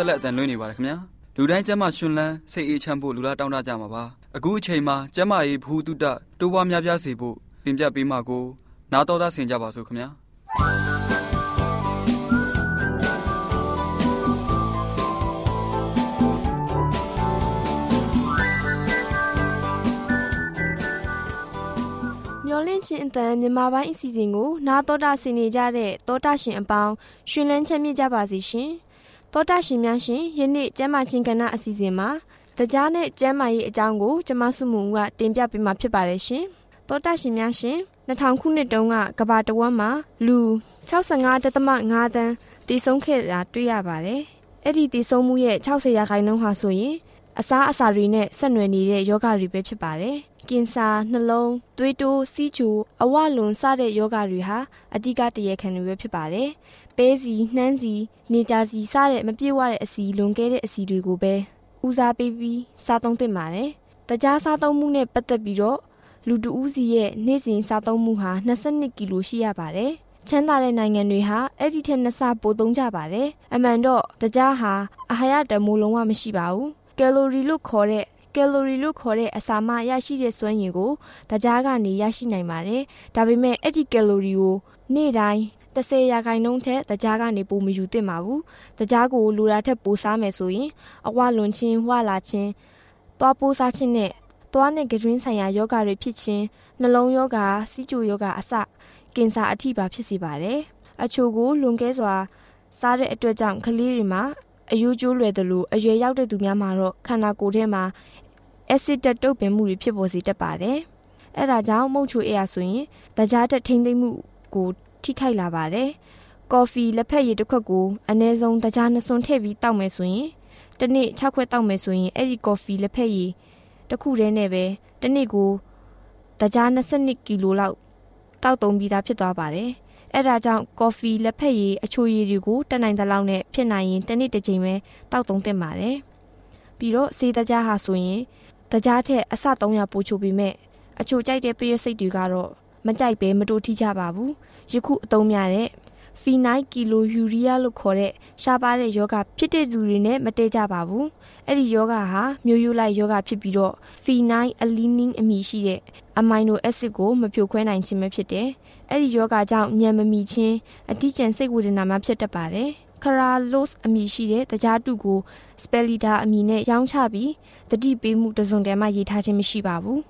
ဆက်လက်အတန်လွှင့်နေပါတယ်ခင်ဗျာလူတိုင်းကျမ်းမာရှင်လန်းစိတ်အေးချမ်းဖို့လူလားတောင်းတကြမှာပါအခုအချိန်မှာကျမ်းမာရေးဘူးတုတတိုးပွားများပြားစေဖို့တင်ပြပေးမှာကိုနားတော်သားဆင်ကြပါစို့ခင်ဗျာမျောလင့်ခြင်းအတန်မြန်မာပိုင်းအစီအစဉ်ကိုနားတော်တာဆင်နေကြတဲ့တောတာရှင်အပေါင်းရှင်လန်းချမ်းမြေ့ကြပါစေရှင် တောတာရှင်များရှင်ယနေ့ကျမ်းမာခြင်းကဏ္ဍအစီအစဉ်မှာတရားနဲ့ကျမ်းမာရေးအကြောင်းကိုကျမဆုမူကတင်ပြပေးမှာဖြစ်ပါတယ်ရှင်တောတာရှင်များရှင်2000ခုနှစ်တုန်းကကဘာတဝမ်းမှာလူ65.5တန်းတည်ဆုံးခဲ့တာတွေ့ရပါတယ်အဲ့ဒီတည်ဆုံးမှုရဲ့60ရာခိုင်နှုန်းဟာဆိုရင်အစားအစာတွေနဲ့ဆက်နွယ်နေတဲ့ယောဂတွေပဲဖြစ်ပါတယ်ကင်ဆာနှလုံးသွေးတိုးစီးချိုအဝလွန်စတဲ့ယောဂတွေဟာအဓိကတရေခံတွေပဲဖြစ်ပါတယ်။ ပဲစီနှမ်းစီနေကြစီစတဲ့မပြည့်ဝတဲ့အစီလွန်ကဲတဲ့အစီတွေကိုပဲဦးစားပေးပြီးစားသုံးသင့်ပါတယ်။တကြားစားသုံးမှုနဲ့ပတ်သက်ပြီးတော့လူတဦးစီရဲ့နေ့စဉ်စားသုံးမှုဟာ22ကီလိုရှိရပါတယ်။ချမ်းသာတဲ့နိုင်ငံတွေဟာအဲ့ဒီထက်နှစ်ဆပိုသုံးကြပါတယ်။အမှန်တော့တကြားဟာအာဟာရတမိုးလုံးဝမရှိပါဘူး။ကယ်လိုရီလို့ခေါ်တဲ့ကယ်လိုရီလို့ခေါ်တဲ့အစာမှရရှိတဲ့စွမ်းရည်ကိုတကြားကနေရရှိနိုင်ပါတယ်။ဒါပေမဲ့အဲ့ဒီကယ်လိုရီကိုနေ့တိုင်း 30ရာခိုင်နှုန်းထက်တကြားကနေပိုမယူသင့်ပါဘူး။တကြားကိုလူရာထက်ပိုစားမယ်ဆိုရင်အဝလွန်ခြင်း၊ဝလာခြင်း၊သွားပိုးစားခြင်းနဲ့သွားနဲ့ကတွင်းဆိုင်ရာယောဂတွေဖြစ်ခြင်းနှလုံးယောဂ၊စီးကျူယောဂအစကင်ဆာအထိပါဖြစ်စေပါတယ်။အချို့ကိုလွန်ကဲစွာစားတဲ့အတွက်ကြောင့်ကလေးတွေမှာအယိုးကျိုးလွယ်သလိုအရွယ်ရောက်တဲ့သူများမှာတော့ခန္ဓာကိုယ်ထဲမှာအက်ဆစ်တက်တုပ်ပင်မှုတွေဖြစ်ပေါ်စေတတ်ပါတယ်။အဲဒါကြောင့်မုတ်ချိုအေးရဆိုရင်တကြားတက်ထိမ့်သိမ့်မှုကို ထိခိုက်လာပါတယ်။ကော်ဖီလက်ဖက်ရည်တစ်ခွက်ကိုအနည်းဆုံးတကြားနှစ်စွန်းထည့်ပြီးတောက်မယ်ဆိုရင်တနေ့6ခွက်တောက်မယ်ဆိုရင်အဲ့ဒီကော်ဖီလက်ဖက်ရည်တစ်ခုတည်းနဲ့ပဲတနေ့ကိုတကြား22ကီလိုလောက်တောက်သုံးပြီးသားဖြစ်သွားပါတယ်။အဲဒါကြောင့်ကော်ဖီလက်ဖက်ရည်အချိုရည်တွေကိုတက်နိုင်တဲ့လောက်နဲ့ဖြစ်နိုင်ရင်တစ်နေ့တစ်ချိန်ပဲတောက်သုံးသင့်ပါတယ်ပြီးတော့စေတကြားဟာဆိုရင်တကြားထက်အဆ300ပိုချိုပြီးမဲ့အချိုကြိုက်တဲ့ပရိစိတ်တွေကတော့မကြိုက်ပဲမတူထိကြပါဘူး ယခုအသုံးများတဲ့ဖီနိုက်ကီလိုယူရီးယားလို့ခေါ်တဲ့ရှားပါတဲ့ယောဂဖြစ်တဲ့သူတွေနဲ့မတည့်ကြပါဘူးအဲ့ဒီယောဂဟာမျိုးရိုးလိုက်ယောဂဖြစ်ပြီးတော့ဖီနိုက်အလီနင်းအမည်ရှိတဲ့အမိုင်နိုအက်ဆစ်ကိုမဖြိုခွဲနိုင်ခြင်းပဲဖြစ်တယ်အဲ့ဒီယောဂကြောင့်ညံမမီခြင်းအတိကျန်စိတ်ဝေဒနာမှဖြစ်တတ်ပါတယ်ခရာလော့စ်အမည်ရှိတဲ့တကြားတုကိုစပယ်လီဒါအမည်နဲ့ရောင်းချပြီးတတိပေးမှုတစုံတည်းမှရေးထားခြင်းမရှိပါဘူး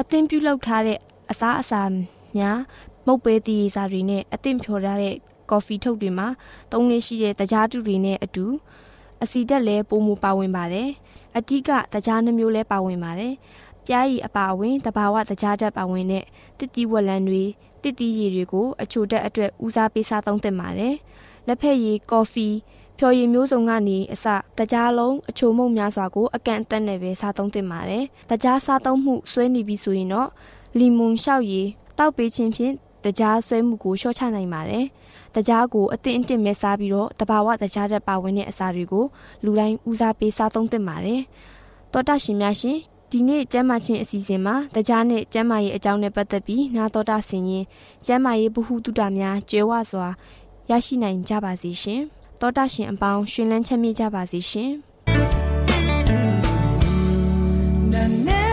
အသင်ပြုလုပ်ထားတဲ့အစားအစာများ မုတ်ပဲတည်စာတွေနဲ့အသင့်ဖြော်ထားတဲ့ကော်ဖီထုတ်တွေမှာသုံးလေးရှိတဲ့တကြားတုတွေနဲ့အတူအစီတက်လည်းပုံမူပါဝင်ပါတယ်။အတိကတကြားနှမျိုးလည်းပါဝင်ပါတယ်။ပြားရည်အပါအဝင်တဘာဝတကြားတက်ပါဝင်တဲ့တစ်တီဝက်လန်တွေတစ်တီရည်တွေကိုအချိုတက်အတွက်ဦးစားပေးစားသုံးသင့်ပါတယ်။လက်ဖက်ရည်ကော်ဖီဖြော်ရည်မျိုးစုံကနေအစတကြားလုံးအချိုမုံများစွာကိုအကန့်အသတ်နဲ့ပဲစားသုံးသင့်ပါတယ်။တကြားစားသုံးမှုဆွဲနေပြီဆိုရင်တော့လီမွန်လျှောက်ရည်တောက်ပေးခြင်းဖြင့် တကြားဆွဲမှုကိုလျှော့ချနိုင်ပါတယ်။တကြားကိုအသင့်အတင့်မဲ့စားပြီးတော့တဘာဝတကြားတဲ့ပါဝင်တဲ့အစာတွေကိုလူတိုင်းဦးစားပေးစားသုံးသင့်ပါတယ်။တောတာရှင်များရှင်ဒီနေ့ကျမ်းမာခြင်းအစီအစဉ်မှာတကြားနဲ့ကျမ်းမာရေးအကြောင်းနဲ့ပတ်သက်ပြီးနာတော်တာဆင်ရင်ကျမ်းမာရေးဗဟုသုတများကျွဲဝစွာရရှိနိုင်ကြပါစေရှင်။တောတာရှင်အပေါင်းရှင်လန်းချမ်းမြေ့ကြပါစေရှင်။။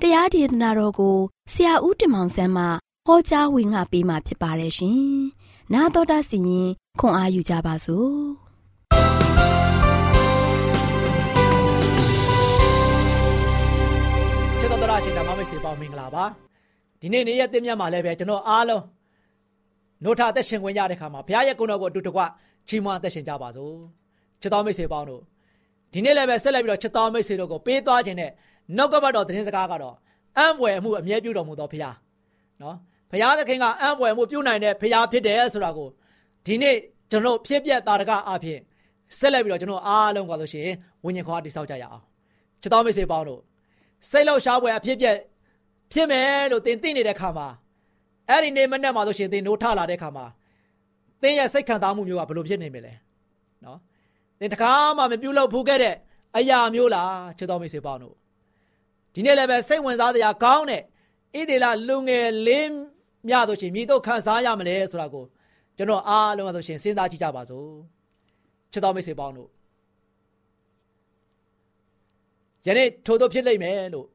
တရားဒေသနာတော်ကိုဆရာဦးတင်မောင်ဆန်းမှဟောကြားဝင်ငါပေးมาဖြစ်ပါတယ်ရှင်။နာတော်တာစီရင်ခွန်အားယူကြပါစို့။ချစ်တော်တော်အရှင်ဓမ္မမိတ်ဆွေပေါင်းမင်္ဂလာပါ။ဒီနေ့နေ့ရက်တင်မြတ်မှာလည်းပဲကျွန်တော်အားလုံးနှုတ်ထသက်ရှင်ဝင်ရတဲ့ခါမှာဘုရားရဲ့ကုဏ္ဏကိုအတူတကွချီးမွမ်းသက်ရှင်ကြပါစို့။ချစ်တော်မိတ်ဆွေပေါင်းတို့ဒီနေ့လည်းပဲဆက်လက်ပြီးတော့ချစ်တော်မိတ်ဆွေတို့ကိုပေးသွားခြင်းနဲ့ နှုတ်ကပတ်တော်သတင်းစကားကတော့အံ့ဖွယ်မှုအမြဲပြုတော်မူသောဖခင်နော်ဖခင်သခင်ကအံ့ဖွယ်မှုပြုနိုင်တဲ့ဖခင်ဖြစ်တယ်ဆိုတာကိုဒီနေ့ကျွန်တော်ဖြစ်ပြတာတကအဖြစ်ဆက်လက်ပြီးတော့ကျွန်တော်အားလုံးကဆိုရှင်ဝိညာဉ်ခွားတိဆောက်ကြရအောင်ချစ်တော်မိတ်ဆွေပေါင်းတို့စိတ်လောက်ရှားပွဲအဖြစ်ပြဖြစ်မယ်လို့သင်သိနေတဲ့ခါမှာအဲ့ဒီနေ့မနေ့မှာဆိုရှင်သင်နိုးထလာတဲ့ခါမှာသင်ရဲ့စိတ်ခံစားမှုမျိုးကဘယ်လိုဖြစ်နေမလဲနော်သင်တကားမှမပြုတ်လို့ဖူးခဲ့တဲ့အရာမျိုးလားချစ်တော်မိတ်ဆွေပေါင်းတို့ ဒီနေ့လည်းပဲစိတ်ဝင်စားစရာကောင်းတဲ့ဣဒေလလူငယ်လေးမြဆိုရှင်မြေတို့ခံစားရမလဲဆိုတာကိုကျွန်တော်အားလုံးဆိုရှင်စဉ်းစားကြည့်ကြပါစို့ချစ်တော်မိတ်ဆွေပေါင်းတို့ယနေ့ထို့သောဖြစ်လိမ့်မယ်လို့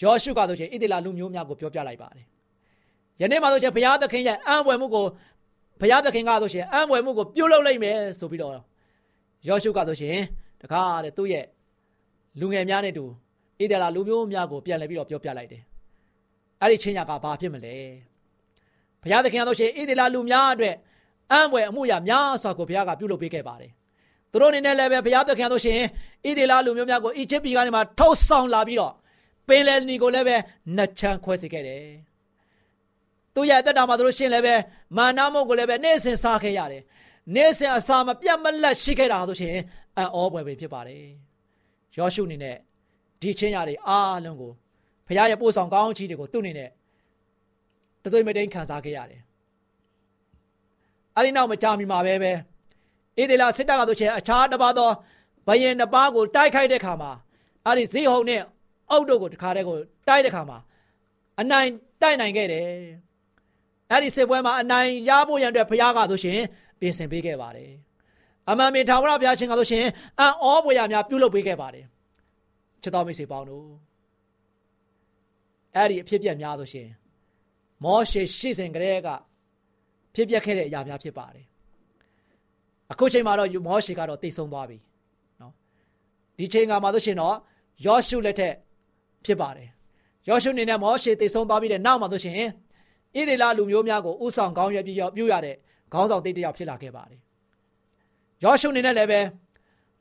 ယောရှုကဆိုရှင်ဣဒေလလူမျိုးများကိုပြောပြလိုက်ပါတယ်ယနေ့မှာဆိုရှင်ဘုရားသခင်ရဲ့အံ့ဖွယ်မှုကိုဘုရားသခင်ကဆိုရှင်အံ့ဖွယ်မှုကိုပြုလုပ်လိုက်မယ်ဆိုပြီးတော့ယောရှုကဆိုရှင်တကားတဲ့သူ့ရဲ့လူငယ်များနဲ့တူ ဣသရေလလူမျိုးများကိုပြန်လည်ပြီးတော့ပြောပြလိုက်တယ်။အဲ့ဒီချင်းညာကဘာဖြစ်မလဲ။ဘုရားသခင်ကဆိုရှင်ဣသရေလလူများအတွက်အံ့ဖွယ်အမှုရာများစွာကိုဘုရားကပြုလုပ်ပေးခဲ့ပါတယ်။သူတို့အနေနဲ့လည်းပဲဘုရားသခင်ဆိုရှင်ဣသရေလလူမျိုးများကိုအီဂျစ်ပြည်ကနေမှထုတ်ဆောင်လာပြီးတော့ပင်လယ်နီကိုလည်းပဲနှချမ်းခွဲစေခဲ့တယ်။သူရဲ့အသက်တာမှာသူတို့ရှင်လည်းပဲမာနမုတ်ကိုလည်းပဲနေ့စဉ်စားခဲ့ရတယ်။နေ့စဉ်အစာမပြတ်မလတ်ရှိခဲ့တာဆိုရှင်အံ့ဩဖွယ်ပဲဖြစ်ပါတယ်။ယောရှုအနေနဲ့ ဒီချင်းရတွေအားလုံးကိုဖခင်ရဲ့ပို့ဆောင်ကောင်းချီးတွေကိုသူ့အနေနဲ့တသွေးမတိန်ခံစားခဲ့ရတယ်။အဲဒီနောက်မကြာမီမှာပဲပဲဣဒေလစစ်တပ်ကဆိုချင်အခြားတစ်ပါးသောဘယင်နှစ်ပါးကိုတိုက်ခိုက်တဲ့ခါမှာအဲဒီဇေဟုန်နဲ့အုတ်တို့ကိုတခါတည်းကိုတိုက်တဲ့ခါမှာအနိုင်တိုက်နိုင်ခဲ့တယ်။အဲဒီစစ်ပွဲမှာအနိုင်ရဖို့ရန်အတွက်ဖခင်ကဆိုရှင်ပြင်ဆင်ပေးခဲ့ပါတယ်။အမှန်မြေထာဝရဘုရားရှင်ကဆိုရှင်အံ့ဩဖွယ်ရာများပြုလုပ်ပေးခဲ့ပါတယ်။ ချစ်တော်မိတ်ဆွေပေါင်းတို့အဲ့ဒီအဖြစ်ပြက်များဆိုရှင်မောရှေရှိစဉ်ကလေးကဖဖြစ်ပျက်ခဲ့တဲ့အရာများဖြစ်ပါတယ်အခုချိန်မှာတော့မောရှေကတော့တိတ်ဆုံးသွားပြီနော်ဒီချိန်ကမှဆိုရှင်တော့ယောရှုလက်ထက်ဖြစ်ပါတယ်ယောရှုအနေနဲ့မောရှေတိတ်ဆုံးသွားပြီးတဲ့နောက်မှာဆိုရှင်ဣသေလလူမျိုးများကိုဥဆောင်ကောင်းရွက်ပြီးပြုရတဲ့ခေါင်းဆောင်တိတ်တယောက်ဖြစ်လာခဲ့ပါတယ်ယောရှုအနေနဲ့လည်းပဲ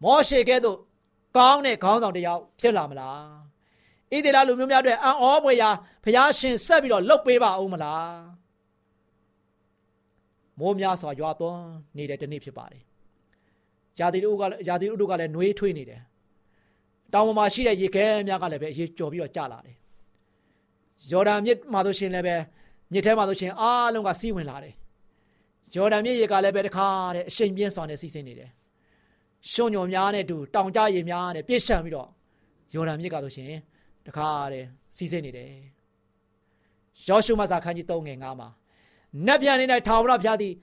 မောရှေကဲ့သို့ ကောင်းတဲ့ခေါင်းဆောင်တယောက်ဖြစ်လာမလားဣသေလလူမျိုးများအတွက်အံ့ဩဖွယ်ရာဘုရားရှင်ဆက်ပြီးတော့လှုပ်ပေးပါဦးမလားမိုးများစွာရွာသွန်းနေတဲ့တနေ့ဖြစ်ပါတယ်။ယာတိတို့ကယာတိတို့ကလည်းနှွေးထွေးနေတယ်။တောင်ပေါ်မှာရှိတဲ့ရေခဲများကလည်းပဲအရေးကြော်ပြီးတော့ကျလာတယ်။ယော်ဒန်မြစ်မှာဆိုရှင်လည်းပဲမြစ်ထဲမှာဆိုရှင်အားလုံးကစီးဝင်လာတယ်။ယော်ဒန်မြစ်ရေကလည်းပဲတခါတဲ့အရှိန်ပြင်းစွာနဲ့စီးဆင်းနေတယ်။ ရှုံညုံများနဲ့တူတောင်ကြရေများနဲ့ပြည့်ရှံပြီးတော့ယော်ဒန်မြစ်ကဆိုရှင်တခါတဲ့စီးဆင်းနေတယ်။ယောရှုမစာခန်းကြီး3ငယ်9မှာနတ်ပြန်နေ၌ထာဝရဘုရားသည်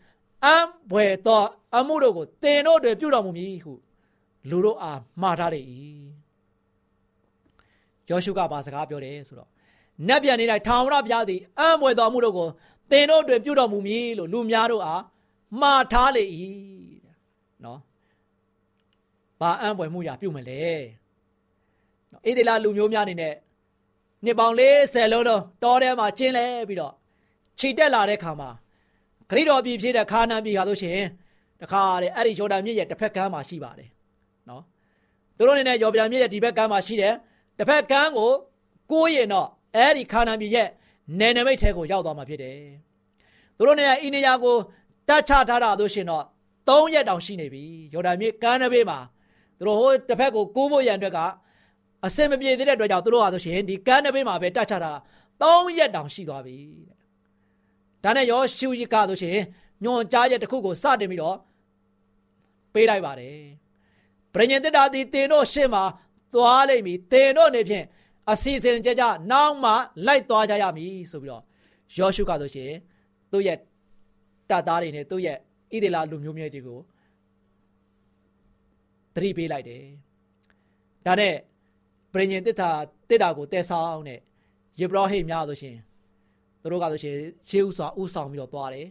အံဘွယ်သောအမှုတို့ကိုသင်တို့တွေပြုတော်မူမည်ဟုလူတို့အားမှားထားလေ၏ယောရှုကဘာစကားပြောတယ်ဆိုတော့နတ်ပြန်နေ၌ထာဝရဘုရားသည်အံဘွယ်သောအမှုတို့ကိုသင်တို့တွေပြုတော်မူမည်လို့လူများတို့အားမှားထားလေ၏နော် ဘာအံဘွယ်မှုရာပြုမလဲနော်ဣသေလလူမျိုးများအနေနဲ့နှစ်ပေါင်း40လုံးတော့တောထဲမှာကျင်းလဲပြီးတော့ခြေတက်လာတဲ့ခါမှာဂရိတော်ပြည်ဖြစ်တဲ့ခါနန်ပြည်ဟာဆိုရှင်တခါတဲ့အဲ့ဒီယော်ဒန်မြစ်ရဲ့တစ်ဖက်ကမ်းမှာရှိပါတယ်နော်သူတို့အနေနဲ့ယော်ဒန်မြစ်ရဲ့ဒီဘက်ကမ်းမှာရှိတယ်တစ်ဖက်ကမ်းကိုကိုးရင်တော့အဲ့ဒီခါနန်ပြည်ရဲ့နယ်နိမိတ်ထဲကိုရောက်သွားမှာဖြစ်တယ်သူတို့အနေနဲ့အိနေယာကိုတတ်ချထားတာဆိုရှင်တော့၃ရက်တောင်ရှိနေပြီယော်ဒန်မြစ်ကမ်းနဘေးမှာ သူတို့ဟိုတစ်ဖက်ကိုကိုးဖို့ရန်အတွက်ကအစင်မပြေသေးတဲ့အတွက်ကြောင့်သူတို့ဟာဆိုရှင်ဒီကမ်းနဘေးမှာပဲတတ်ချတာ၃ရက်တောင်ရှိသွားပြီတဲ့ဒါနဲ့ရောရှုရကဆိုရှင်ညွန်ကြားချက်တစ်ခုကိုစတင်ပြီးတော့ပေးလိုက်ပါတယ်ပရိညင်တတာသည်တင်တို့ရှေ့မှာသွားလိမ့်မည်တင်တို့နေဖြင့်အစီအစဉ်ကြကြနောက်မှလိုက်သွားကြရမည်ဆိုပြီးတော့ယောရှုကဆိုရှင်သူ့ရဲ့တတ်သားတွေနဲ့သူ့ရဲ့ဣသေလလူမျိုးမျိုးတွေကို သတိပေးလိုက်တယ်ဒါနဲ့ပရိညင်တတာတစ်တာကိုတဲဆောင်တဲ့ယေဘရဟိများဆိုရှင်သူတို့ကဆိုရှင်ရှေးဥစွာဥဆောင်ပြီးတော့သွားတယ်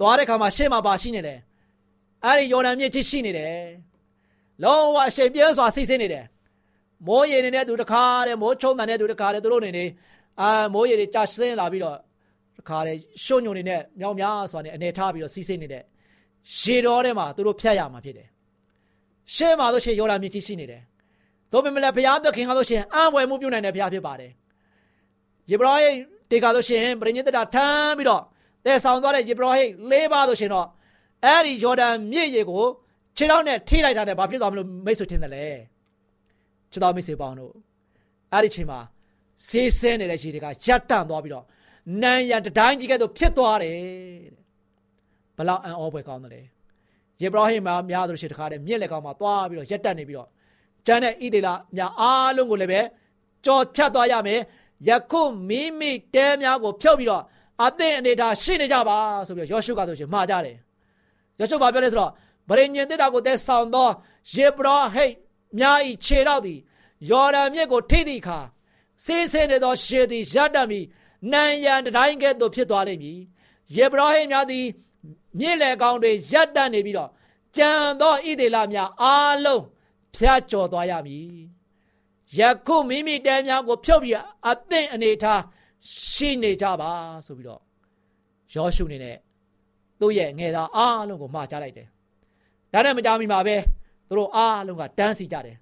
သွားတဲ့ခါမှာရှေ့မှာပါရှိနေတယ်အဲ့ဒီယော်ဒန်မြစ်ကြီးရှိနေတယ်လုံးဝအချိန်ပြင်းစွာစီးဆင်းနေတယ်မိုးရေနေတဲ့သူတခါတဲ့မိုးချုံတဲ့သူတခါတဲ့သူတို့နေနေအာမိုးရေတွေကြာဆင်းလာပြီးတော့တခါတဲ့ရှုံညုံနေနဲ့မြောင်များစွာနဲ့အနေထားပြီးတော့စီးဆင်းနေတဲ့ရေတော်ထဲမှာသူတို့ဖြတ်ရမှာဖြစ်တယ် ရှေ့မှာဆိုရှင်ယော်ဒန်မြစ်ကြီးရှိနေတယ်တို့ပေမဲ့ဘုရားသခင်ကဆိုရှင်အံဝယ်မှုပြုနိုင်တဲ့ဘုရားဖြစ်ပါတယ်ယေဘရဟိတေကာဆိုရှင်ပရိညစ်တတာထမ်းပြီးတော့တဲဆောင်သွားတဲ့ယေဘရဟိလေးပါဆိုရှင်တော့အဲ့ဒီယော်ဒန်မြစ်ရေကိုခြေထောက်နဲ့ထိလိုက်တာနဲ့ဘာဖြစ်သွားမလို့မိတ်ဆွေထင်တယ်လေခြေတော်မိတ်ဆွေပေါင်းတို့အဲ့ဒီချိန်မှာဆေးဆဲနေတဲ့ရေတွေကရပ်တန့်သွားပြီးတော့နန်းရံတတိုင်းကြီးကဲ့သို့ဖြစ်သွားတယ်တဲ့ဘလောက်အံ့ဩဖွယ်ကောင်းတယ်လေ ယေဘရဟိမှာများသူရှိတခါတည်းမြစ်လက်ကောင်မှာသွားပြီးတော့ရက်တက်နေပြီးတော့ကျန်တဲ့ဣသေလများအားလုံးကိုလည်းပဲကြော်ဖြတ်သွားရမယ်ယခုမိမိတဲများကိုဖြုတ်ပြီးတော့အသင့်အနေထားရှိနေကြပါဆိုပြီးတော့ယောရှုကဆိုရှင်မှာကြတယ်ယောရှုဘာပြောလဲဆိုတော့ဗရိညင်တစ်တာကိုတဲဆောင်သောယေဘရဟိတ်များဤခြေတော့သည်ယော်ဒန်မြစ်ကိုထိသည့်အခါစေးဆင်းနေသောရှေသည်ရတ္တမီနန်ရန်တိုင်းကဲ့သို့ဖြစ်သွားလိမ့်မည်ယေဘရဟိတ်များသည် မြစ်လေကောင်းတွေရတ္တနေပြီးတော့ကြံသောဣသေလများအားလုံးဖျားကြော်သွားရမည်ယခုမိမိတဲများကို ဖြုတ်ပြီးအသင့်အနေထားရှိနေကြပါဆိုပြီးတော့ယောရှုနေနဲ့သူ့ရဲ့ငယ်သားအားလုံးကိုမှာချလိုက်တယ်။ဒါနဲ့မကြမီမှာပဲသူတို့အားလုံးကတန်းစီကြတယ်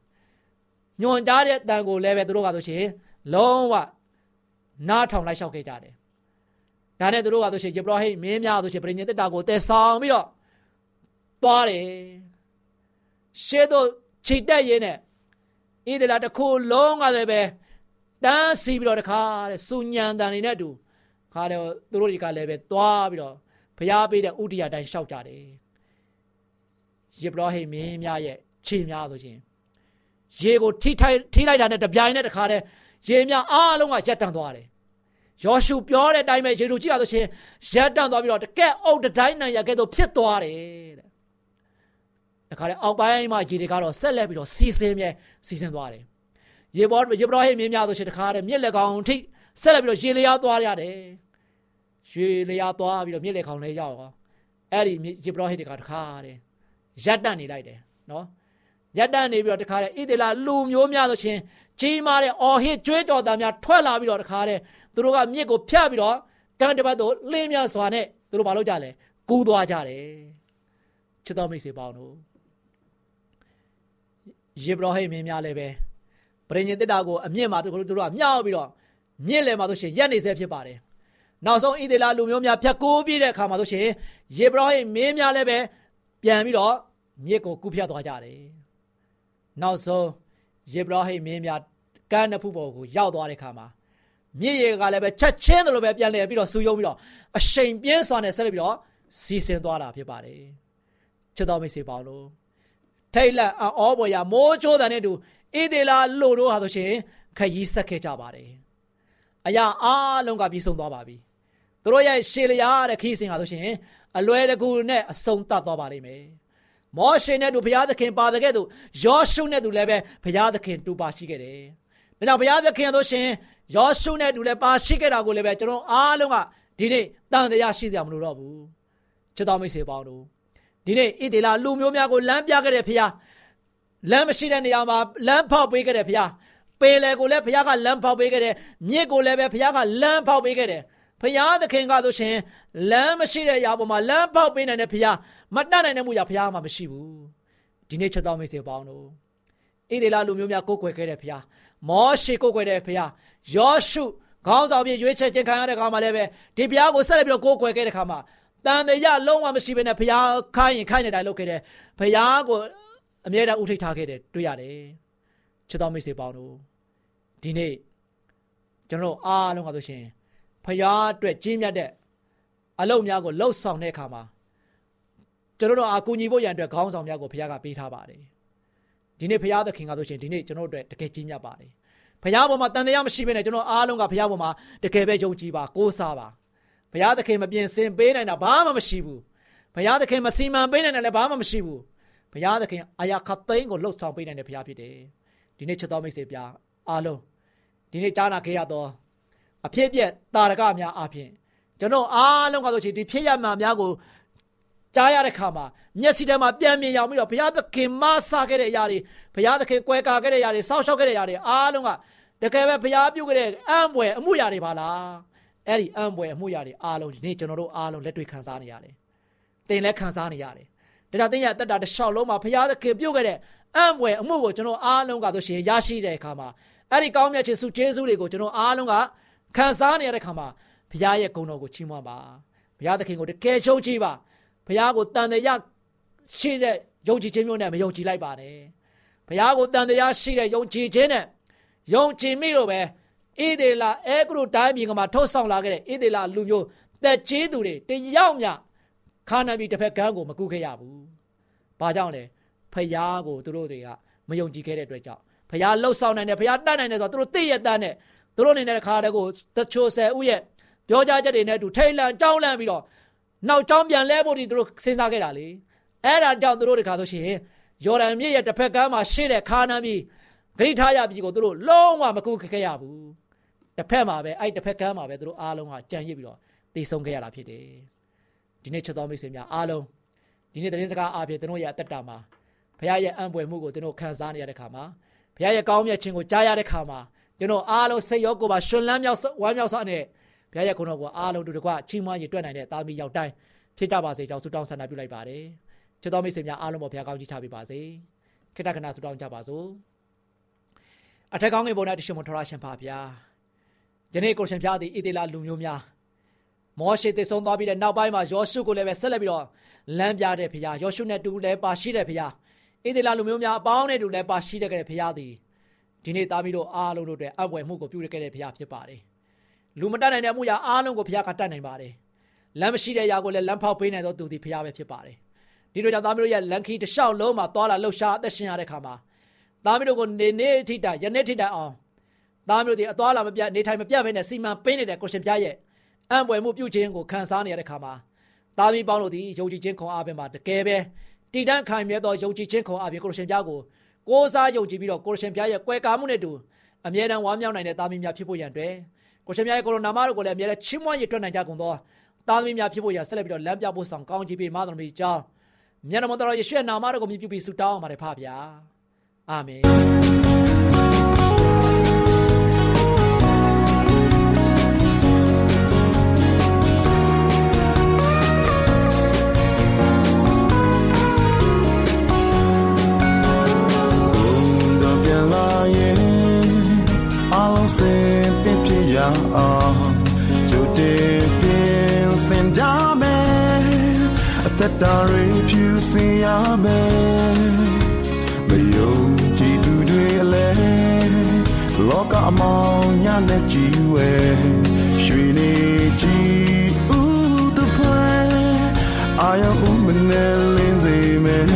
။ညွန်ကြားတဲ့တန်ကိုလည်းပဲသူတို့ကဆိုရှင်လုံးဝနားထောင်လိုက်လျှောက်ခဲ့ကြတယ်။ ဒါနဲ့သူတို့ကဆိုရှင်ယေဘရဟိမင်းများဆိုရှင်ပြင်ညတက်တာကိုတည်ဆောင်ပြီးတော့သွားတယ်။ရှေ့သို့ခြေတက်ရင်းနဲ့ဣသလာတစ်ခုလုံးကလည်းပဲတန်းစီပြီးတော့တခါတဲ့စူညံတန်နေနဲ့တူခါတယ်သူတို့တွေကလည်းပဲသွားပြီးတော့ဘုရားပေးတဲ့ဥဒိယတိုင်းလျှောက်ကြတယ်ယေဘရဟိမင်းများရဲ့ခြေများဆိုရှင်ရေကိုထိထိုက်ထိလိုက်တာနဲ့တပြိုင်နဲ့တခါတည်းရေများအားလုံးကရက်တန့်သွားတယ် ယောရှုပြောတဲ့အတိုင်းပဲရေတို့ကြည့်ရဆိုရှင်ရက်တန့်သွားပြီးတော့တကက်အုပ်တိုင်းနိုင်ရကဲတော့ဖြစ်သွားတယ်တဲ့တခါလေအောက်ပိုင်းမှာရေတွေကတော့ဆက်လက်ပြီးတော့စီစင်းမြဲစီစင်းသွားတယ်ရေဘောယေဘရဟိမင်းများဆိုရှင်တခါတည်းမြစ်လက်ကောင်ထိဆက်လက်ပြီးတော့ရေလျားသွားရတယ်ရွှေလျာသွားပြီးတော့မြစ်လေခေါင်လဲရောက်ရောအဲ့ဒီယေဘရဟိတ်ကတခါတဲ့ရက်တန့်နေလိုက်တယ်နော်ရက်တန့်နေပြီးတော့တခါတဲ့ဣသေလလူမျိုးများဆိုချင်း ကြီးမားတဲ့အော်ဟစ်ကြွေးကြော်သားများထွက်လာပြီးတော့တခါတဲ့သူတို့ကမြစ်ကိုဖြတ်ပြီးတော့ကံတပတ်တို့လင်းမြစွာနဲ့သူတို့မလုပ်ကြလဲကူးသွားကြတယ်ချစ်တော်မိတ်ဆွေပေါင်းတို့ယေဘရဟိတ်မင်းများလည်းပဲပရိညင်တစ်တာကိုအမြင့်မှာသူတို့ကမြောက်ပြီးတော့မြင့်လေမှာဆိုရှင်ရက်နေဆဲဖြစ်ပါတယ်နောက်ဆုံးဣသေလလူမျိုးများဖြတ်ကိုးပြည့်တဲ့အခါမှာဆိုရှင်ယေဘရဟိတ်မင်းများလည်းပဲပြန်ပြီးတော့မြစ်ကိုကူးဖြတ်သွားကြတယ်နောက်ဆုံး ယေဘရဟိတ်မင်းများကမ်းနှစ်ဖူးပေါ်ကိုရောက်သွားတဲ့အခါမှာမြစ်ရေကလည်းပဲချက်ချင်းတယ်လို့ပဲပြန်လဲပြီးတော့ဆူယုံပြီးတော့အရှိန်ပြင်းစွာနဲ့ဆက်လက်ပြီးတော့စီးဆင်းသွားတာဖြစ်ပါတယ်ချစ်တော်မိတ်ဆွေပေါင်းတို့ထိတ်လန့်အောဘော်ရမိုးချိုးတဲ့နဲ့တူဣသေလလူတို့ဟာဆိုရှင်ခရီးဆက်ခဲ့ကြပါတယ်အရာအားလုံးကပြီးဆုံးသွားပါပြီသူတို့ရဲ့ရှေလျာတဲ့ခီးစဉ်ဟာဆိုရှင်အလွယ်တကူနဲ့အဆုံးသတ်သွားပါလိမ့်မယ် မောရှေနဲ့တူဘုရားသခင်ပါတဲ့ကဲ့သို့ယောရှုနဲ့တူလည်းပဲဘုရားသခင်တူပါရှိခဲ့တယ်။ဒါကြောင့်ဘုရားသခင်တို့ရှင်ယောရှုနဲ့တူလည်းပါရှိခဲ့တာကိုလည်းပဲကျွန်တော်အားလုံးကဒီနေ့တန်တရားရှိစရာမလိုတော့ဘူး။ချစ်တော်မိတ်ဆွေပေါင်းတို့ဒီနေ့ဣသေလလူမျိုးများကိုလမ်းပြခဲ့တဲ့ဘုရားလမ်းမရှိတဲ့နေရာမှာလမ်းဖောက်ပေးခဲ့တဲ့ဘုရားပင်လယ်ကိုလည်းဘုရားကလမ်းဖောက်ပေးခဲ့တယ်မြစ်ကိုလည်းပဲဘုရားကလမ်းဖောက်ပေးခဲ့တယ် ဖရာသခင်ကဆိုရှင်လမ်းမရှိတဲ့အရာပေါ်မှာလမ်းပေါက်ပေးနိုင်တဲ့ဖရာမတတ်နိုင်တဲ့မှုရာဖရာမှမရှိဘူးဒီနေ့ချက်တော်မိတ်ဆွေပေါင်းတို့ဣဒေလလူမျိုးများကိုးကွယ်ခဲ့တဲ့ဖရာမောရှေကိုးကွယ်တဲ့ဖရာယောရှုခေါင်းဆောင်ပြည့်ရွေးချယ်ခြင်းခံရတဲ့ခါမှာလည်းပဲဒီဖရာကိုဆက်လက်ပြီးတော့ကိုးကွယ်ခဲ့တဲ့ခါမှာတန်တရားလုံးဝမရှိဘဲနဲ့ဖရာခိုင်းရင်ခိုင်းနေတိုင်းလုပ်ခဲ့တယ်ဖရာကိုအမြဲတမ်းဥထိတ်ထားခဲ့တယ်တွေ့ရတယ်ချက်တော်မိတ်ဆွေပေါင်းတို့ဒီနေ့ကျွန်တော်အားလုံးကဆိုရှင် ဖရာအတွက်ကြီးမြတ်တဲ့အလုပ်များကိုလှုပ်ဆောင်တဲ့အခါမှာကျွန်တော်တို့အကူညီဖို့ရန်အတွက်ခေါင်းဆောင်များကိုဖရာကပေးထားပါတယ်ဒီနေ့ဖရာသခင်ကဆိုရှင်ဒီနေ့ကျွန်တော်တို့အတွက်တကယ်ကြီးမြတ်ပါတယ်ဖရာပေါ်မှာတန်တရားမရှိဘဲနဲ့ကျွန်တော်အားလုံးကဖရာပေါ်မှာတကယ်ပဲယုံကြည်ပါကိုးစားပါဘုရားသခင်မပြင်ဆင်ပေးနိုင်တာဘာမှမရှိဘူးဘုရားသခင်မစီမံပေးနိုင်တယ်လည်းဘာမှမရှိဘူးဘုရားသခင်အာရခသိန်းကိုလှုပ်ဆောင်ပေးနိုင်တဲ့ဘုရားဖြစ်တယ်ဒီနေ့ချက်တော်မိတ်ဆွေပြအားလုံးဒီနေ့ကြားနာခဲ့ရတော့ အဖြစ်ပြက်တာရကများအပြင်ကျွန်တော်အားလုံးကဆိုချင်ဒီဖြစ်ရမှန်များကိုကြားရတဲ့ခါမှာမျက်စိထဲမှာပြန်မြင်ရောက်ပြီးတော့ဘုရားသခင်မဆာခဲ့တဲ့အရာတွေဘုရားသခင်ကွယ်ကာခဲ့တဲ့အရာတွေစောင့်ရှောက်ခဲ့တဲ့အရာတွေအားလုံးကတကယ်ပဲဘုရားပြုခဲ့တဲ့အံ့ဘွယ်အမှုရာတွေပါလားအဲ့ဒီအံ့ဘွယ်အမှုရာတွေအားလုံးဒီနေ့ကျွန်တော်တို့အားလုံးလက်တွေ့ခံစားနေရတယ်။သင်လည်းခံစားနေရတယ်။ဒါကြောင့်သင်ရဲ့တက်တာတစ်လျှောက်လုံးမှာဘုရားသခင်ပြုခဲ့တဲ့အံ့ဘွယ်အမှုကိုကျွန်တော်အားလုံးကဆိုရှင်ရရှိတဲ့အခါမှာအဲ့ဒီကောင်းမြတ်ခြင်းစုကျေးဇူးတွေကိုကျွန်တော်အားလုံးက ခံစားနေရတဲ့ခါမှာဘုရားရဲ့ဂုဏ်တော်ကိုချီးမွမ်းပါဘုရားသခင်ကိုတကယ်ရှုံးကြည့်ပါဘုရားကိုတန်တရားရှိတဲ့ယုံကြည်ခြင်းမျိုးနဲ့မယုံကြည်လိုက်ပါနဲ့ဘုရားကိုတန်တရားရှိတဲ့ယုံကြည်ခြင်းနဲ့ယုံကြည်မိလို့ပဲဣဒေလာအဲဂရုတိုင်းပြည်ကမှာထုတ်ဆောင်လာခဲ့တဲ့ဣဒေလာလူမျိုးတက်ကြီးသူတွေတယောက်မြခါနာပြီးတစ်ဖက်ကန်းကိုမကူခဲ့ရဘူး။ဘာကြောင့်လဲဖယားကိုသူတို့တွေကမယုံကြည်ခဲ့တဲ့အတွက်ကြောင့်ဖယားလှုပ်ဆောင်နိုင်တယ်ဖယားတတ်နိုင်တယ်ဆိုတော့သူတို့သိရတတ်နဲ့ သူတို့အနေနဲ့ခါတဲ့ကိုတချို့ဆယ်ဦးရဲ့ပြောကြားချက်တွေနဲ့အတူထိတ်လန့်ကြောင်းလန့်ပြီးတော့နောက်ကြောင်းပြန်လဲဖို့ဒီသူတို့စဉ်းစားခဲ့တာလေအဲ့ဒါကြောင့်သူတို့တခါဆိုရှင်ယော်ဒန်မြစ်ရဲ့တစ်ဖက်ကမ်းမှာရှေ့တဲ့ခါနမ်းပြီးဂရိထားရပြီကိုသူတို့လုံးဝမကူခခဲ့ရဘူးတစ်ဖက်မှာပဲအဲ့တစ်ဖက်ကမ်းမှာပဲသူတို့အားလုံးကကြံရစ်ပြီးတော့တည်ဆုံခဲ့ရတာဖြစ်တယ်ဒီနေ့ချက်တော်မိတ်ဆွေများအားလုံးဒီနေ့သတင်းစကားအားဖြင့်သူတို့ရဲ့အသက်တာမှာဘုရားရဲ့အံ့ဖွယ်မှုကိုသူတို့ခံစားနေရတဲ့ခါမှာဘုရားရဲ့ကောင်းမြတ်ခြင်းကိုကြားရတဲ့ခါမှာ ကျွန်တော်အားလုံးစိတ်ရောကိုယ်ပါရှင်လန်းမြောက်ဝမ်းမြောက်စွာနဲ့ဘုရားရဲ့ခုတော်ကိုအားလုံးတို့တကွချီးမွမ်းရည်တွက်နိုင်တဲ့သားမီးရောက်တိုင်းဖြစ်ကြပါစေကြောင်းဆုတောင်းဆန္ဒပြုလိုက်ပါတယ်ချစ်တော်မိတ်ဆွေများအားလုံးပေါ်ဘုရားကောင်းကြီးချပေးပါစေခိတ္တကနာဆုတောင်းကြပါစို့အထက်ကောင်းငယ်ပေါ်၌တရှင်မထရရှင်ပါဗျာယနေ့ကိုရှင်ဖျားသည်ဣသေလလူမျိုးများမောရှေတည်ဆုံးသွားပြီးတဲ့နောက်ပိုင်းမှာယောရှုကိုလည်းပဲဆက်လက်ပြီးတော့လမ်းပြတဲ့ဖခင်ယောရှုနဲ့တူလည်းပါရှိတဲ့ဖခင်ဣသေလလူမျိုးများအပေါင်းနဲ့တူလည်းပါရှိတဲ့ဖခင်သည် ဒီနေ့သားပြီးတော့အားလုံးတို့အတွက်အပွဲမှုကိုပြုရခဲ့တဲ့ဖခင်ဖြစ်ပါတယ်လူမတတ်နိုင်တဲ့မှုရာအားလုံးကိုဖခင်ကတတ်နိုင်ပါတယ်လမ်းမရှိတဲ့ຢာကိုလည်းလမ်းဖောက်ပေးနိုင်သောသူသည်ဖခင်ပဲဖြစ်ပါတယ်ဒီလိုကြောင့်သားမျိုးရဲ့လန်ခီတစ်လျှောက်လုံးမှာသွားလာလှုပ်ရှားအသက်ရှင်ရတဲ့ခါမှာသားမျိုးကိုနေနေထိတိုင်ယနေ့ထိတိုင်အောင်သားမျိုးတွေအသွားလာမပြတ်နေထိုင်မပြတ်ဘဲနဲ့စီမံပေးနေတဲ့ကိုရှင်ပြရဲ့အံ့ဘွယ်မှုပြုခြင်းကိုခံစားနေရတဲ့ခါမှာသားမီးပေါင်းတို့သည်ယုံကြည်ခြင်းခွန်အားဖြင့်မှာတကယ်ပဲတည်တံ့ခိုင်မြဲသောယုံကြည်ခြင်းခွန်အားဖြင့်ကိုရှင်ပြကို ကိုးစားယုံကြည်ပြီးတော့ကိုရှင်ပြရဲ့ကွယ်ကာမှုနဲ့တူအမြဲတမ်းဝမ်းမြောက်နိုင်တဲ့သားမီးများဖြစ်ဖို့ရန်အတွက်ကိုရှင်ပြရဲ့ကိုရိုနာမတို့ကိုလည်းအမြဲတမ်းချီးမွမ်းရည်ထွက်နိုင်ကြကုန်သောသားသမီးများဖြစ်ဖို့ရဆက်လက်ပြီးတော့လမ်းပြဖို့ဆောင်ကောင်းချီးပေးမတော်မီကြောင်းမြတ်တော်ယေရှုရဲ့နာမတော်ကိုမြည်ပြုပြီးဆုတောင်းအောင်ပါတယ်ဖဗျာအာမင် အသက်တာတွေဖြူစင်ရမယ်မယုံကြည်သူတွေလည်းလောကအမောင်ညနဲ့ကြည်ဝဲရွှေနေကြည်ဦးတဖွဲအာယုံမနဲ့လင်းစေမယ်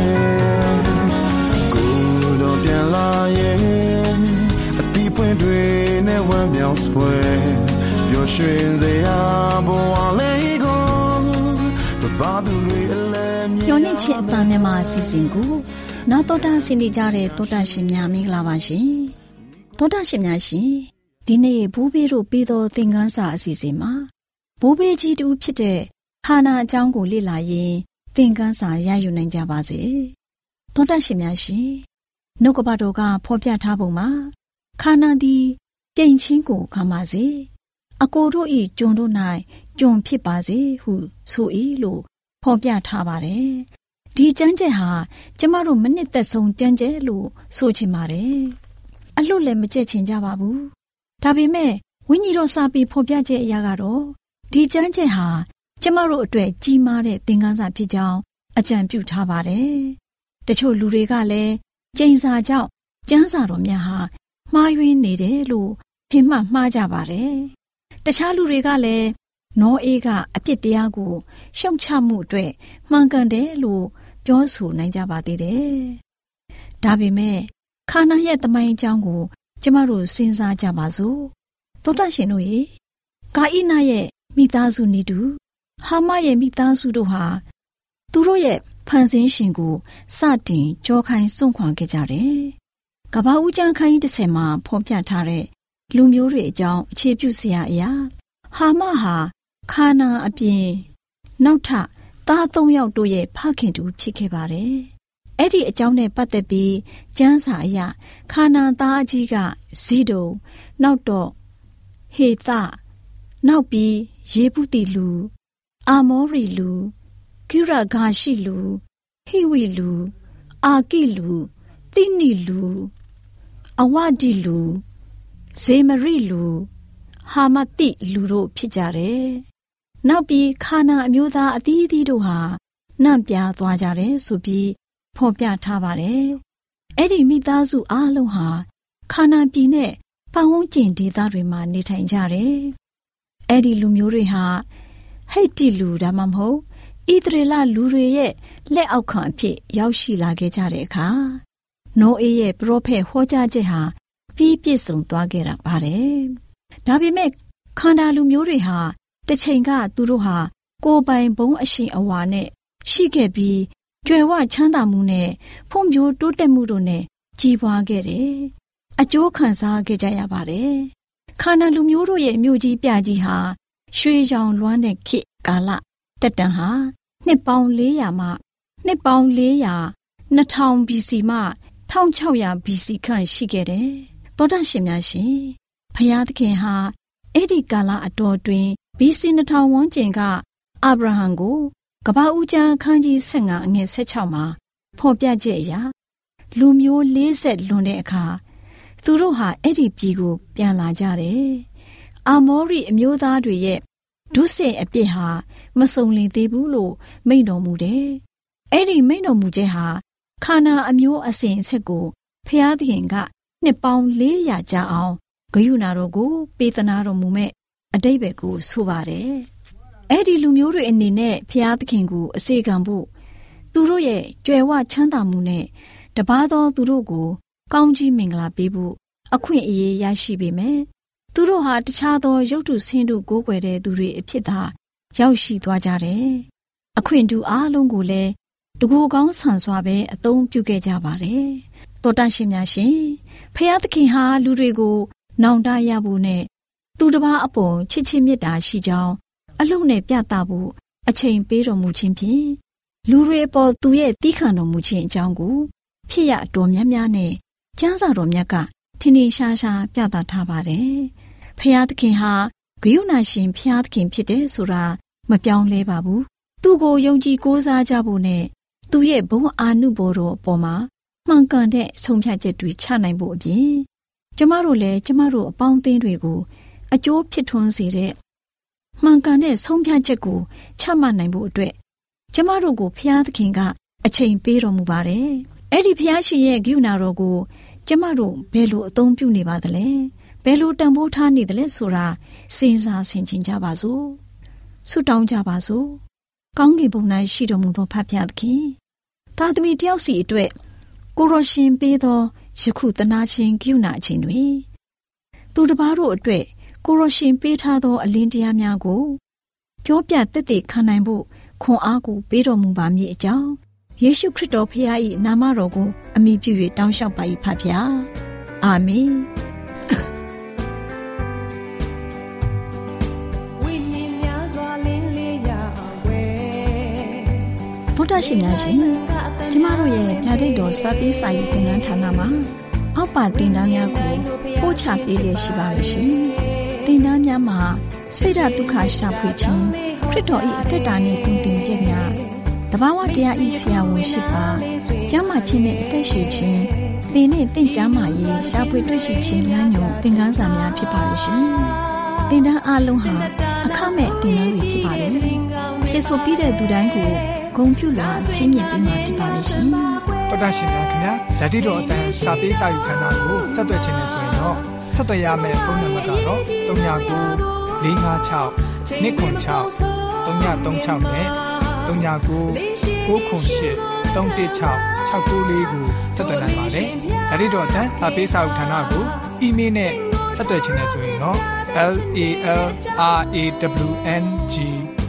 ကိုတော့ပြန်လာရဲ့အတီးပွင့်တွေနဲ့ဝမ်းမြောက်စပွဲပျော်ရွှင်စေရဘဝ ချင်းအပန်းမြန်မာအစီအစဉ်ကိုနာတော်တာဆင်နေကြတဲ့တောတာရှင်များမင်္ဂလာပါရှင်တောတာရှင်များရှင်ဒီနေ့ဘိုးဘေးတို့ပြီးသောသင်ခန်းစာအစီအစဉ်မှာဘိုးဘေးကြီးတူဖြစ်တဲ့ဟာနာအကြောင်းကိုလေ့လာရင်းသင်ခန်းစာရယူနိုင်ကြပါစေတောတာရှင်များရှင်နှုတ်ကပတော်ကဖော်ပြထားပုံမှာခါနာသည်ကြိမ်ချင်းကိုခံပါစေအကိုတို့ဤကျွန်တို့၌ကျွန်ဖြစ်ပါစေဟုဆို၏လို့ဖော်ပြထားပါတယ် ဒီကျမ်းချက်ဟာကျမတို့မနစ်သက်ဆုံးကျမ်းချက်လို့ဆိုချင်ပါတယ်အလွတ်လည်းမကြက်ချင်ကြပါဘူးဒါပေမဲ့ဝိညာဉ်တော်စာပေဖော်ပြချက်အရာကတော့ဒီကျမ်းချက်ဟာကျမတို့အတွက်ကြီးမားတဲ့သင်ခန်းစာဖြစ်ကြောင်းအကြံပြုထားပါတယ်တချို့လူတွေကလည်းကျိန်စာကြောင့်ကျမ်းစာတော်များဟာမှားယွင်းနေတယ်လို့ထင်မှတ်မှားကြပါတယ်တခြားလူတွေကလည်းနောအေးကအပြစ်တရားကိုရှုံချမှုအတွက်မှန်ကန်တယ်လို့ ပြောဆိုနိုင်ကြပါသေးတယ်။ဒါပေမဲ့ခါနာရဲ့တမိုင်းအကြောင်းကို ကျမတို့စဉ်းစားကြပါစို့။သောတရှင်တို့ရေကာဣနာရဲ့မိသားစုနေတူဟာမရဲ့မိသားစုတို့ဟာသူတို့ရဲ့ဖန်ဆင်းရှင်ကိုစတင်ကြောခိုင်းစွန့်ခွာခဲ့ကြတယ်။ကဘာဦးကျန်းခိုင်းတစ်ဆယ်မှာဖော်ပြထားတဲ့လူမျိုးတွေအကြောင်းအခြေပြုစရာအရာဟာမဟာခါနာအပြင် နောက်ထပ် သားသုံးယောက်တို့ရဲ့ဖခင်တူဖြစ်ခဲ့ပါတယ်။အဲ့ဒီအကြောင်းနဲ့ပတ်သက်ပြီးကျမ်းစာအရခါနာသားအကြီးကဇီဒုံနောက်တော့ဟေသနောက်ပြီးယေပုတိလူ အာမောရီလူကိရဂါရှိလူဟိဝီလူ အာကိလူတိနိလူအဝဒီလူဇေမရိလူ ဟာမတိလူတို့ဖြစ်ကြတယ်။ နောက်ပြီးခါနာအမျိုးသားအသီးသီးတို့ဟာနှံ့ပြားသွားကြတယ်ဆိုပြီးဖော်ပြထားပါတယ်။အဲ့ဒီမိသားစုအားလုံးဟာခါနာပြည်နဲ့ပတ်ဝန်းကျင်ဒေသတွေမှာနေထိုင်ကြတယ်။အဲ့ဒီလူမျိုးတွေဟာဟိတ်တိလူဒါမှမဟုတ်ဣသရေလလူတွေရဲ့လက်အောက်ခံအဖြစ်ရောက်ရှိလာခဲ့ကြတဲ့အခါနိုးအေးရဲ့ပရောဖက်ဟောကြားချက်ဟာပြီးပြည့်စုံသွားခဲ့တာပါတယ်။ဒါပေမဲ့ခန္ဓာလူမျိုးတွေဟာ တစ်ချိန်ကသူတို့ဟာ ကိုယ်ပိုင်ဘုံအရှင်အဝါနဲ့ရှိခဲ့ပြီးကြွယ်ဝချမ်းသာမှုနဲ့ဖွံ့ဖြိုးတိုးတက်မှုတို့နဲ့ကြီးပွားခဲ့တယ်။အကျိုးခံစားခဲ့ကြရပါတယ်။ခန္ဓာလူမျိုးတို့ရဲ့မြို့ကြီးပြကြီးဟာရွှေရောင်လွှမ်းတဲ့ခေတ်ကာလတက်တန်ဟာနှစ်ပေါင်း400မှနှစ်ပေါင်း400 2000 BC မှ1600 BC ခန့်ရှိခဲ့တယ်။သောတာရှင်များရှင်ဖျားသခင်ဟာအဲ့ဒီကာလအတော်တွင် BC 2000ဝန်းကျင်ကအာဗြဟံကိုကပ္ပဦးကျမ်းခန်းကြီး15အငယ်16မှာဖော်ပြချက်အရလူမျိုး40လွန်တဲ့အခါသူတို့ဟာအဲ့ဒီပြည်ကို ပြန်လာကြတယ်။အာမောရိအမျိုးသားတွေရဲ့ဒုစင်အပြစ်ဟာမစုံလင်သေးဘူးလို့မိန့်တော်မူတယ်။အဲ့ဒီမိန့်တော်မူချက်ဟာခါနာအမျိုးအစဉ်အဆက်ကိုဖျားသခင်ကနှစ်ပေါင်း400ကြာအောင်ဂယုဏတော်ကိုပေးသနာတော်မူမဲ့ အတိတ်ဘက်ကိုဆိုပါတယ်။အဲ့ဒီလူမျိုးတွေအနေနဲ့ဖျားသခင်ကိုအစေခံဖို့သူတို့ရဲ့ကြွယ်ဝချမ်းသာမှုနဲ့တပါးသောသူတို့ကို ကောင်းကြီးမင်္ဂလာပေးဖို့အခွင့်အရေးရရှိပေမယ်။သူတို့ဟာတခြားသောရုပ်တုဆင်းတုကိုးကွယ်တဲ့သူတွေအဖြစ်သာရောက်ရှိသွားကြတယ်။အခွင့်တူအားလုံးကိုလည်းတကူကောင်းဆန်စွာပဲအသုံးပြုခဲ့ကြပါတယ်။တောတန့်ရှင်များရှင်ဖျားသခင်ဟာလူတွေကို နောင်တရဖို့နဲ့ သူတစ်ပါးအပေါ်ချစ်ချင်းမေတ္တာရှိကြောင်းအအလုံးနဲ့ပြသဖို့အချိန်ပေးတော်မူခြင်းဖြင့်လူတွေအပေါ်သူရဲ့တီးခံတော်မူခြင်းအကြောင်းကိုဖြစ်ရတော်များများနဲ့ကျမ်းစာတော်မြတ်ကထင်ထင်ရှားရှားပြသထားပါတယ်။ဖျားသခင်ဟာဂယုဏရှင်ဖျားသခင်ဖြစ်တယ်ဆိုတာမပြောင်းလဲပါဘူး။သူ့ကိုယုံကြည်ကိုးစားကြဖို့နဲ့သူ့ရဲ့ဘုံအာနုဘော်တော်အပေါ်မှာမှန်ကန်တဲ့ဆုံးဖြတ်ချက်တွေချနိုင်ဖို့အပြင်ကျမတို့လည်းကျမတို့အပေါင်းအသင်းတွေကို အကျိုးဖြစ်ထွန်းစေတဲ့မှန်ကန်တဲ့ဆုံးဖြတ်ချက်ကိုချမှတ်နိုင်ဖို့အတွက်ကျမတို့ကိုဖျားသခင်ကအချိန်ပေးတော်မူပါတယ်။အဲ့ဒီဖျားရှင်ရဲ့ဂိူနာတော်ကို ကျမတို့ဘယ်လိုအသုံးပြုနေပါသလဲ။ဘယ်လိုတန်ဖိုးထားနေသလဲဆိုတာစဉ်းစားဆင်ခြင်ကြပါစို့။ဆုတောင်းကြပါစို့။ကောင်းကင်ဘုံ၌ရှိတော်မူသောဖဖျားသခင်။သာသမီတယောက်စီအတွက်ကိုရရှင်ပေးသောယခုတနာချင်းဂိူနာအချိန်တွင် သူတစ်ပါးတို့အတွက် ကိုရရှင်ပေးထားသော အလင်းတရားများကိုပြောပြတက်တည်ခံနိုင်ဖို့ခွန်အားကိုပေးတော်မူပါမည်အကြောင်းယေရှုခရစ်တော်ဖခင်၏နာမတော်ကိုအမိပြု၍တောင်းလျှောက်ပါ၏ဖခင်။အာမင်။ဗုဒ္ဓရှင်များရှင်ကျမတို့ရဲ့ဓာတ်ရိတ်တော်စပေးစာယူသင်တန်းဌာနမှာအောက်ပါတင်ဒားများကိုပို့ချပေးလျက်ရှိပါရဲ့ရှင်။ တင်ဒားများမှာဆိဒ္ဓတုခရှာဖွေခြင်းခရစ်တော်၏အသက်တာနှင့်တုန်တင်ခြင်းများတဘာဝတရားဤဆရာဝန်ရှိပါကျမ်းမာခြင်းနဲ့အသက်ရှည်ခြင်းသင်နဲ့တင့်ကြမာရေးရှားဖွေတွေ့ရှိခြင်းများညွန်သင်ခန်းစာများဖြစ်ပါလိမ့်ရှင်သင်တန်းအလုံးဟာအခမဲ့သင်တန်းတွေဖြစ်ပါတယ်ဖြစ်ဆိုပြီးတဲ့သူတိုင်းကိုဂုံပြုလာရှင်းမြင်ပေးမှာဖြစ်ပါလိမ့်ရှင်တော်တာရှင်များခင်ဗျာဓာတိတော်အတန်းစာပေးစာယူခန္ဓာကိုဆက်သွယ်ခြင်းနဲ့ဆိုရင်တော့ ဆက်သွယ်ရမယ့်ဖုန်းနံပါတ်ကတော့396 656 296 336နဲ့39ကို98 316 694ကိုဆက်သွင်းနိုင်ပါတယ်။ဒါ့အပြင်အတန်းစာပေးစာဥထာဏာကိုအီးမေးလ်နဲ့ဆက်သွယ်ခြင်းနဲ့ဆိုရင်တော့ l a l r a w n g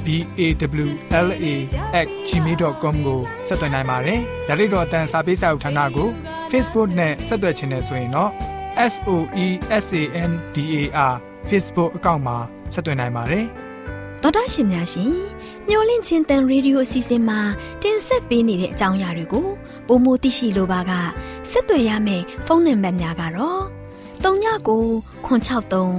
b a w l a @ gmail.com ကိုဆက်သွင်းနိုင်ပါတယ်။ဒါ့အပြင်အတန်းစာပေးစာဥထာဏာကို Facebook နဲ့ဆက်သွယ်ခြင်းနဲ့ဆိုရင်တော့ s o e s a n d a r Facebook အကောင့်မှာဆက်သွင်းနိုင်ပါတယ်။သောတာရှင်များရှင်ညှိုလင့်ချင်းတန်ရေဒီယိုအစီအစဉ်မှာတင်ဆက်ပေးနေတဲ့အကြောင်းအရာတွေကိုပိုမိုသိရှိလိုပါကဆက်သွယ်ရမယ့်ဖုန်းနံပါတ်များကတော့39ကို663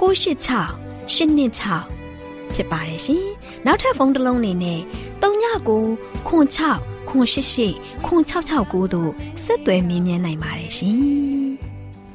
986 126ဖြစ်ပါတယ်ရှင်။နောက်ထပ်ဖုန်းတစ်လုံးနေနဲ့39ကို6 6 988 9669တို့ဆက်သွယ်မြင်းမြန်းနိုင်ပါတယ်ရှင်။